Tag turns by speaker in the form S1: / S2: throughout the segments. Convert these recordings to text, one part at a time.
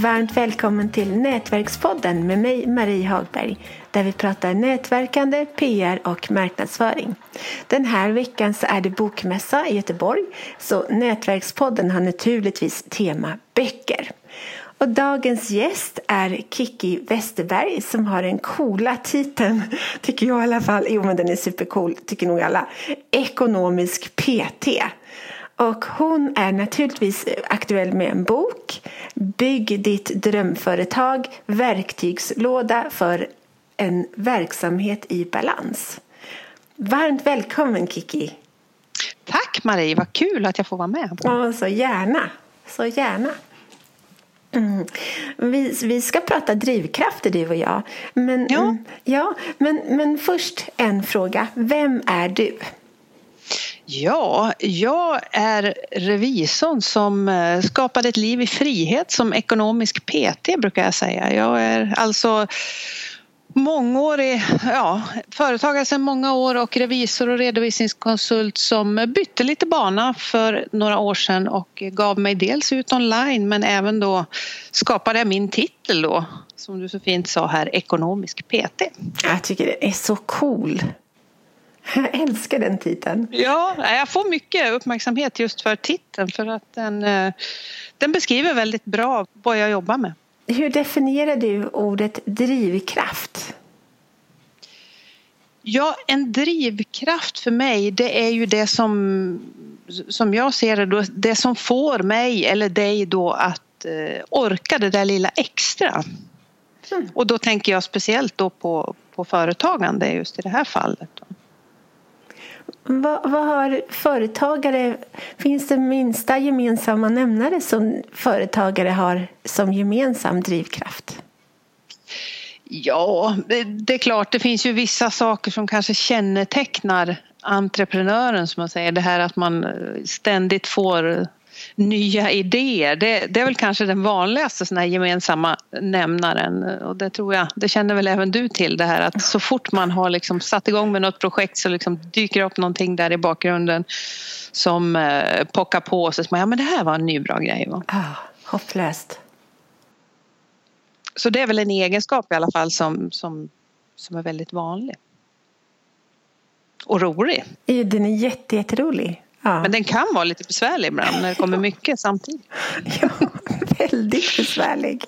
S1: Varmt välkommen till Nätverkspodden med mig Marie Hagberg där vi pratar nätverkande, PR och marknadsföring. Den här veckan så är det bokmässa i Göteborg så Nätverkspodden har naturligtvis tema böcker. Och dagens gäst är Kiki Westerberg som har den coola titeln, tycker jag i alla fall, jo men den är supercool, tycker nog alla, Ekonomisk PT. Och hon är naturligtvis aktuell med en bok, Bygg ditt drömföretag, verktygslåda för en verksamhet i balans. Varmt välkommen Kiki!
S2: Tack Marie, vad kul att jag får vara med.
S1: Ja, så gärna, så gärna. Mm. Vi, vi ska prata drivkrafter du och jag. Men, ja. Mm, ja, men, men först en fråga. Vem är du?
S2: Ja, jag är revisorn som eh, skapade ett liv i frihet som ekonomisk PT brukar jag säga. Jag är alltså mångårig ja, företagare sedan många år och revisor och redovisningskonsult som bytte lite bana för några år sedan och gav mig dels ut online men även då skapade jag min titel då som du så fint sa här, ekonomisk PT.
S1: Jag tycker det är så cool. Jag älskar den titeln.
S2: Ja, jag får mycket uppmärksamhet just för titeln för att den, eh, den beskriver väldigt bra vad jag jobbar med.
S1: Hur definierar du ordet drivkraft?
S2: Ja, en drivkraft för mig det är ju det som, som jag ser det, då, det som får mig eller dig då att eh, orka det där lilla extra. Mm. Och då tänker jag speciellt då på, på företagande just i det här fallet. Då.
S1: Vad, vad, har företagare, finns det minsta gemensamma nämnare som företagare har som gemensam drivkraft?
S2: Ja, det är klart, det finns ju vissa saker som kanske kännetecknar entreprenören som man säger. Det här att man eh, ständigt får nya idéer. Det, det, är väl kanske den vanligaste såna här gemensamma nämnaren och det tror jag, det känner väl även du till det här att så fort man har liksom satt igång med något projekt så liksom dyker upp någonting där i bakgrunden som eh, pockar på och så man, ja men det här var en ny bra grej. Va?
S1: Ah, hopplöst.
S2: Så det är väl en egenskap i alla fall som, som, som är väldigt vanlig. Och rolig.
S1: Den är jätte, jätterolig.
S2: Ja. Men den kan vara lite besvärlig ibland när det kommer mycket samtidigt.
S1: Ja, väldigt besvärlig.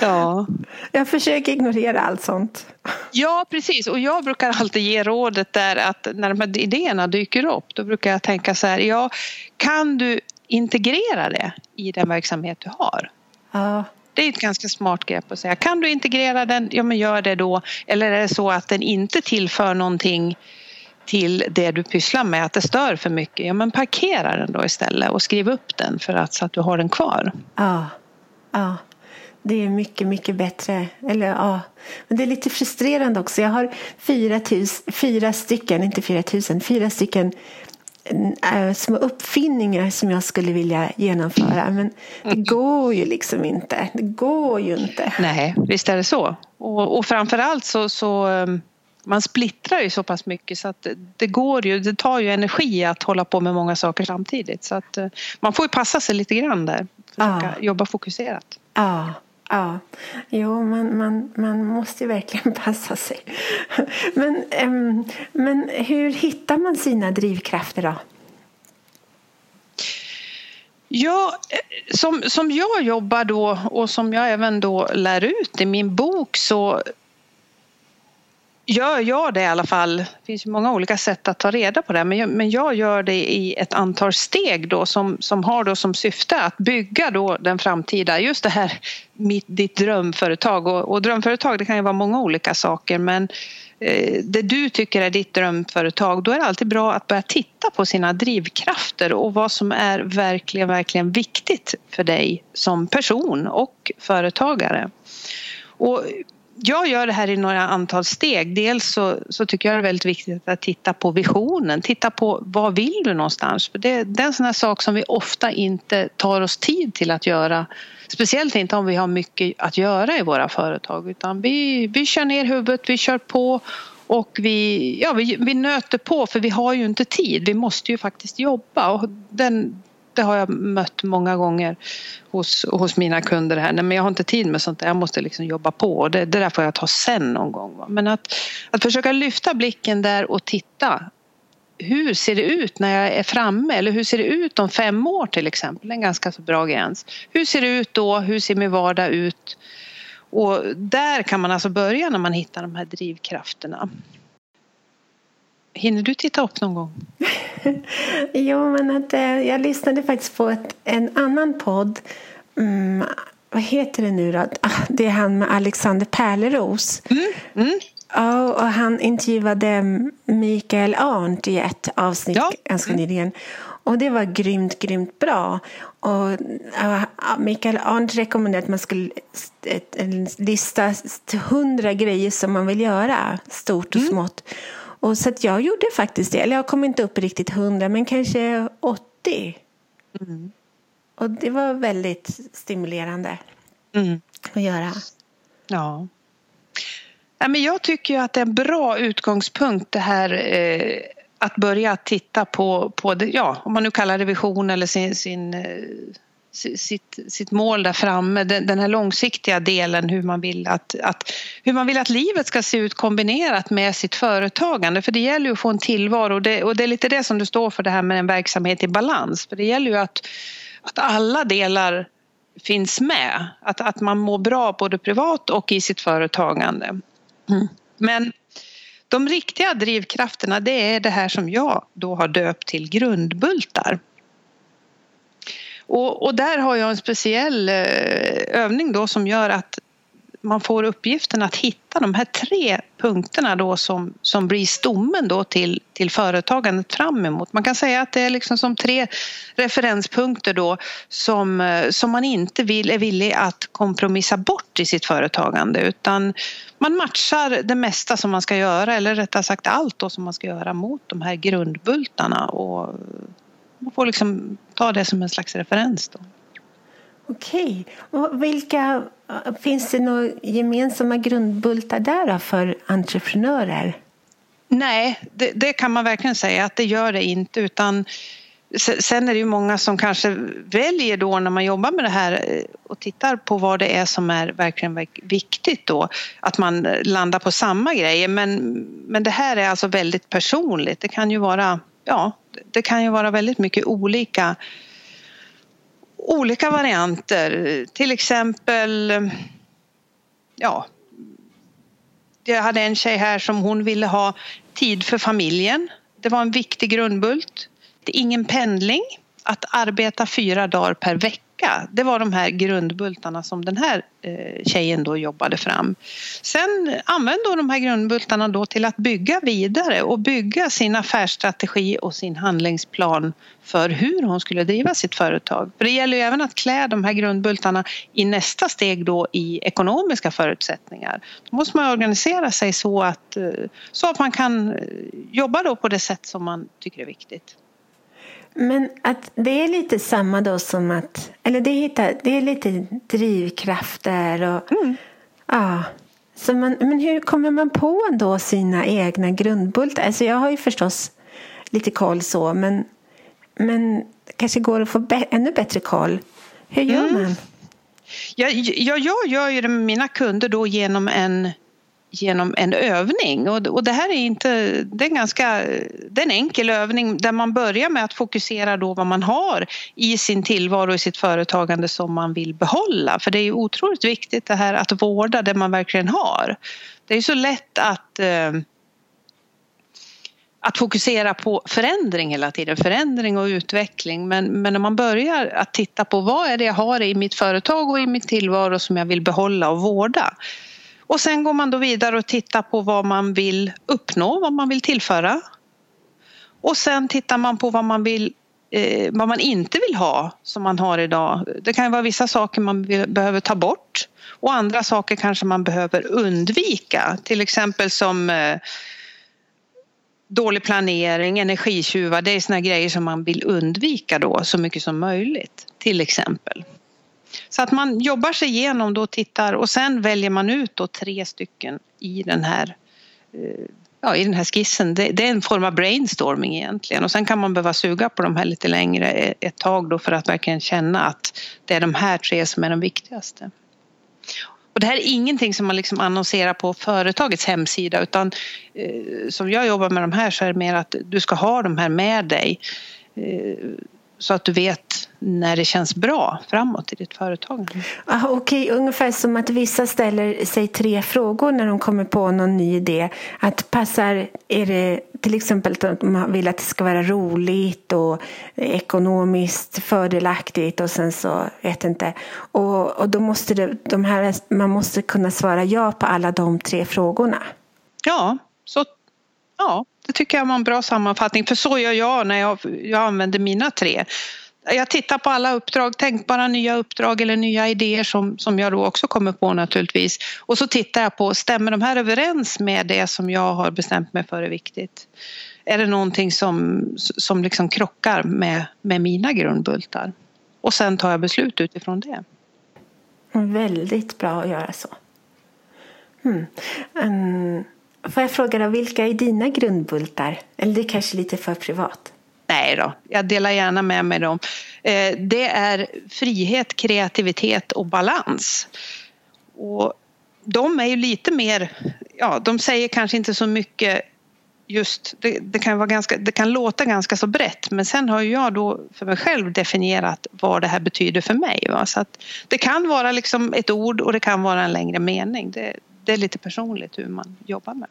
S2: Ja.
S1: Jag försöker ignorera allt sånt.
S2: Ja, precis. Och jag brukar alltid ge rådet där att när de här idéerna dyker upp då brukar jag tänka så här, ja, kan du integrera det i den verksamhet du har?
S1: Ja.
S2: Det är ett ganska smart grepp att säga, kan du integrera den, ja men gör det då. Eller är det så att den inte tillför någonting till det du pysslar med, att det stör för mycket, ja men parkera den då istället och skriv upp den för att, så att du har den kvar.
S1: Ja, ja. Det är mycket, mycket bättre. Eller, ja. Men det är lite frustrerande också. Jag har fyra, tus, fyra stycken, inte fyra tusen, fyra stycken äh, små uppfinningar som jag skulle vilja genomföra. Men det mm. går ju liksom inte. Det går ju inte.
S2: Nej, visst är det så. Och, och framförallt så, så um, man splittrar ju så pass mycket så att det går ju, det tar ju energi att hålla på med många saker samtidigt. Så att eh, man får ju passa sig lite grann där. Försöka ja. jobba fokuserat.
S1: Ja, ja. Jo, man, man, man måste ju verkligen passa sig. Men, um, men hur hittar man sina drivkrafter då?
S2: Ja, eh, som, som jag jobbar då och som jag även då lär ut i min bok så gör jag det i alla fall. Det finns ju många olika sätt att ta reda på det men jag, men jag gör det i ett antal steg då som, som har då som syfte att bygga då den framtida, just det här mitt, ditt drömföretag och, och drömföretag det kan ju vara många olika saker men eh, det du tycker är ditt drömföretag då är det alltid bra att börja titta på sina drivkrafter och vad som är verkligen, verkligen viktigt för dig som person och företagare. Och jag gör det här i några antal steg. Dels så, så, tycker jag det är väldigt viktigt att titta på visionen, titta på vad vill du någonstans? För det, det är en sån här sak som vi ofta inte tar oss tid till att göra. Speciellt inte om vi har mycket att göra i våra företag utan vi, vi kör ner huvudet, vi kör på och vi, ja, vi, vi nöter på för vi har ju inte tid. Vi måste ju faktiskt jobba och den, det har jag mött många gånger hos, hos mina kunder här. Nej, men jag har inte tid med sånt där. Jag måste liksom jobba på. Det, det där får jag ta sen någon gång. Va? Men att, att försöka lyfta blicken där och titta. Hur ser det ut när jag är framme? Eller hur ser det ut om fem år till exempel? En ganska så bra gräns. Hur ser det ut då? Hur ser min vardag ut? Och där kan man alltså börja när man hittar de här drivkrafterna. Hinner du titta upp någon gång?
S1: jo, men att, eh, jag lyssnade faktiskt på ett, en annan podd. Mm, vad heter det nu då? Ah, det är han med Alexander Pärleros. Mm, mm. Ja, och han intervjuade Mikael Arndt i ett avsnitt ja. ganska mm. nyligen. Och det var grymt, grymt bra. Och uh, Mikael Arndt rekommenderade att man skulle en lista hundra grejer som man vill göra, stort och mm. Och så jag gjorde faktiskt det. Eller jag kom inte upp riktigt hundra, men kanske 80. Mm. Och det var väldigt stimulerande mm. att göra.
S2: Ja. ja men jag tycker att det är en bra utgångspunkt det här eh, att börja titta på, på det, ja, om man nu kallar det vision eller sin, sin eh, sitt, sitt mål där framme, den, den här långsiktiga delen hur man, vill att, att, hur man vill att livet ska se ut kombinerat med sitt företagande. För det gäller ju att få en tillvaro och det, och det är lite det som du står för det här med en verksamhet i balans. För det gäller ju att, att alla delar finns med. Att, att man mår bra både privat och i sitt företagande. Mm. Men de riktiga drivkrafterna det är det här som jag då har döpt till grundbultar. Och, och där har jag en speciell eh, övning då som gör att man får uppgiften att hitta de här tre punkterna då som, som blir stommen då till, till företagandet fram emot. Man kan säga att det är liksom som tre referenspunkter då som, eh, som man inte vill, är villig att kompromissa bort i sitt företagande utan man matchar det mesta som man ska göra eller rättare sagt allt då som man ska göra mot de här grundbultarna och man får liksom ta det som en slags referens. Då.
S1: Okej. Och vilka, finns det några gemensamma grundbultar där för entreprenörer?
S2: Nej, det, det, kan man verkligen säga att det gör det inte. utan Sen är det ju många som kanske väljer då när man jobbar med det här eh, och tittar på vad det är som är verkligen viktigt då att man landar på samma grejer. Men, men det här är alltså väldigt personligt. Det kan ju vara ja, det kan ju vara väldigt mycket olika olika varianter. Till exempel, ja, jag hade en tjej här som hon ville ha tid för familjen. Det var en viktig grundbult. Det är ingen pendling. Att arbeta fyra dagar per vecka vecka. Det var de här grundbultarna som den här eh, tjejen då jobbade fram. Sen använde hon de här grundbultarna då till att bygga vidare och bygga sin affärsstrategi och sin handlingsplan för hur hon skulle driva sitt företag. För det gäller ju även att klä de här grundbultarna i nästa steg då i ekonomiska förutsättningar. Då måste man organisera sig så att, eh, så att man kan eh, jobba då på det sätt som man tycker är viktigt.
S1: Men att det är lite samma då som att, eller det, hittar, det är lite drivkrafter och mm. ja. Så man, men hur kommer man på då sina egna grundbultar? Alltså jag har ju förstås lite koll så, men, men kanske går att få be, ännu bättre koll. Hur gör mm. man?
S2: Ja, jag, jag gör ju det med mina kunder då genom en genom en övning. Och, och det här är inte, det är, ganska, det är en enkel övning där man börjar med att fokusera då vad man har i sin tillvaro i sitt företagande som man vill behålla. För det är otroligt viktigt det här att vårda det man verkligen har. Det är så lätt att eh, att fokusera på förändring hela tiden, förändring och utveckling. Men, men när man börjar att titta på vad är det jag har i mitt företag och i min tillvaro som jag vill behålla och vårda och sen går man då vidare och tittar på vad man vill uppnå, vad man vill tillföra. Och sen tittar man på vad man vill eh, vad man inte vill ha som man har idag. Det kan vara vissa saker man behöver ta bort och andra saker kanske man behöver undvika. Till exempel som eh, dålig planering, energitjuvar. Det är såna grejer som man vill undvika då så mycket som möjligt. Till exempel. Så att man jobbar sig igenom då och tittar och sen väljer man ut då tre stycken i den här eh, ja, i den här skissen, det, det, är en form av brainstorming egentligen. Och sen kan man behöva suga på de här lite längre eh, ett tag då för att verkligen känna att det är de här tre som är de viktigaste. Och det här är ingenting som man liksom annonserar på företagets hemsida utan eh, som jag jobbar med de här så är det mer att du ska ha de här med dig. Eh, så att du vet när det känns bra framåt i ditt företag.
S1: Ah, Okej, okay. ungefär som att vissa ställer sig tre frågor när de kommer på någon ny idé. Att passar, är det till exempel att man vill att det ska vara roligt och ekonomiskt fördelaktigt och sen så, vet inte. Och, och då måste det, de här, man måste kunna svara ja på alla de tre frågorna.
S2: Ja, så ja, det tycker jag var en bra sammanfattning. För så gör jag när jag, jag använder mina tre. Jag tittar på alla uppdrag, tänkbara nya uppdrag eller nya idéer som, som jag då också kommer på naturligtvis. Och så tittar jag på, stämmer de här överens med det som jag har bestämt mig för är viktigt? Är det någonting som, som liksom krockar med, med mina grundbultar? Och sen tar jag beslut utifrån det.
S1: Väldigt bra att göra så. Hmm. Um, Får jag fråga vilka är dina grundbultar? Eller det är kanske lite för privat?
S2: Nej då, jag delar gärna med mig dem. Eh, det är frihet, kreativitet och balans. Och de är ju lite mer, ja de säger kanske inte så mycket just, det, det, kan vara ganska, det kan låta ganska så brett men sen har jag då för mig själv definierat vad det här betyder för mig. Va? Så att det kan vara liksom ett ord och det kan vara en längre mening. Det, det är lite personligt hur man jobbar med.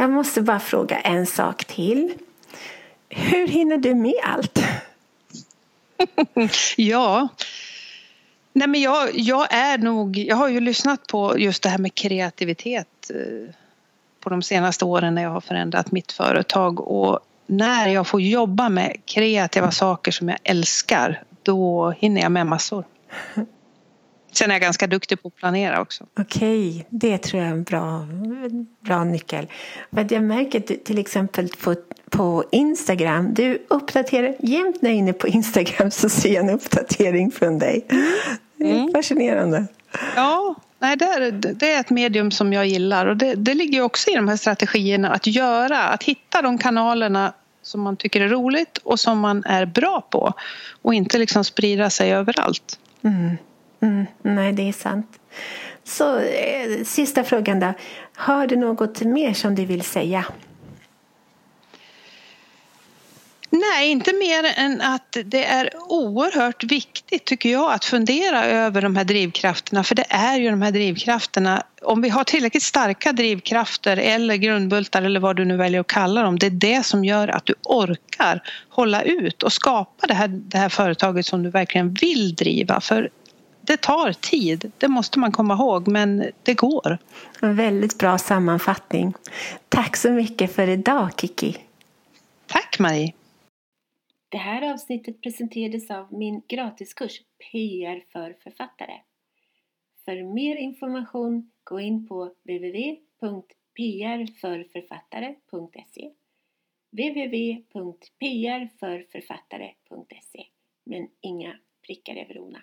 S1: Jag måste bara fråga en sak till. Hur hinner du med allt?
S2: ja, Nej, men jag, jag är nog, jag har ju lyssnat på just det här med kreativitet eh, på de senaste åren när jag har förändrat mitt företag och när jag får jobba med kreativa saker som jag älskar då hinner jag med massor. Sen är jag ganska duktig på att planera också.
S1: Okej, okay, det tror jag är en bra, bra nyckel. Men jag märker till exempel på, på Instagram, du uppdaterar jämt när jag är inne på Instagram så ser jag en uppdatering från dig. Det är mm. fascinerande.
S2: Ja, nej, det, är, det är ett medium som jag gillar och det, det ligger också i de här strategierna att göra, att hitta de kanalerna som man tycker är roligt och som man är bra på och inte liksom sprida sig överallt.
S1: Mm. Mm, nej, det är sant. Så eh, sista frågan då. Har du något mer som du vill säga?
S2: Nej, inte mer än att det är oerhört viktigt tycker jag att fundera över de här drivkrafterna för det är ju de här drivkrafterna om vi har tillräckligt starka drivkrafter eller grundbultar eller vad du nu väljer att kalla dem det är det som gör att du orkar hålla ut och skapa det här, det här företaget som du verkligen vill driva för det tar tid, det måste man komma ihåg, men det går.
S1: En väldigt bra sammanfattning. Tack så mycket för idag, Kiki.
S2: Tack, Marie.
S1: Det här avsnittet presenterades av min gratiskurs PR för författare. För mer information gå in på www.prförförfattare.se www.prförförfattare.se men inga prickar över ona.